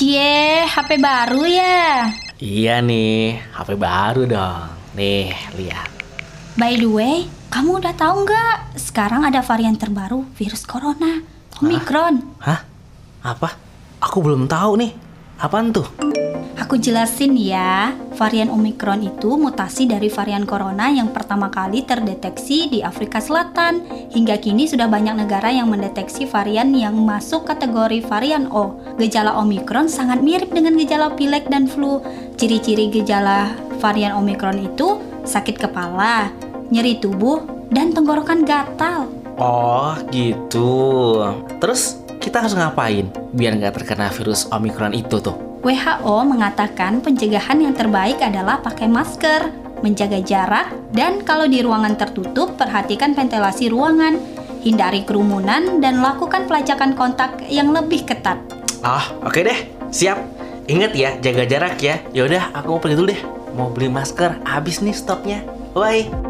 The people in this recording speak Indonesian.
Cie, HP baru ya? Iya nih, HP baru dong. Nih, lihat. By the way, kamu udah tahu nggak? Sekarang ada varian terbaru virus corona, Omicron. Hah? Apa? Aku belum tahu nih. Apaan tuh? Aku jelasin ya, varian Omicron itu mutasi dari varian corona yang pertama kali terdeteksi di Afrika Selatan. Hingga kini sudah banyak negara yang mendeteksi varian yang masuk kategori varian O. Gejala Omicron sangat mirip dengan gejala pilek dan flu. Ciri-ciri gejala varian Omicron itu sakit kepala, nyeri tubuh, dan tenggorokan gatal. Oh, gitu. Terus kita harus ngapain biar nggak terkena virus Omicron itu tuh? WHO mengatakan pencegahan yang terbaik adalah pakai masker, menjaga jarak, dan kalau di ruangan tertutup, perhatikan ventilasi ruangan, hindari kerumunan, dan lakukan pelacakan kontak yang lebih ketat. Ah, oke deh. Siap. Ingat ya, jaga jarak ya. Yaudah, aku mau pergi dulu deh. Mau beli masker, habis nih stoknya. Bye.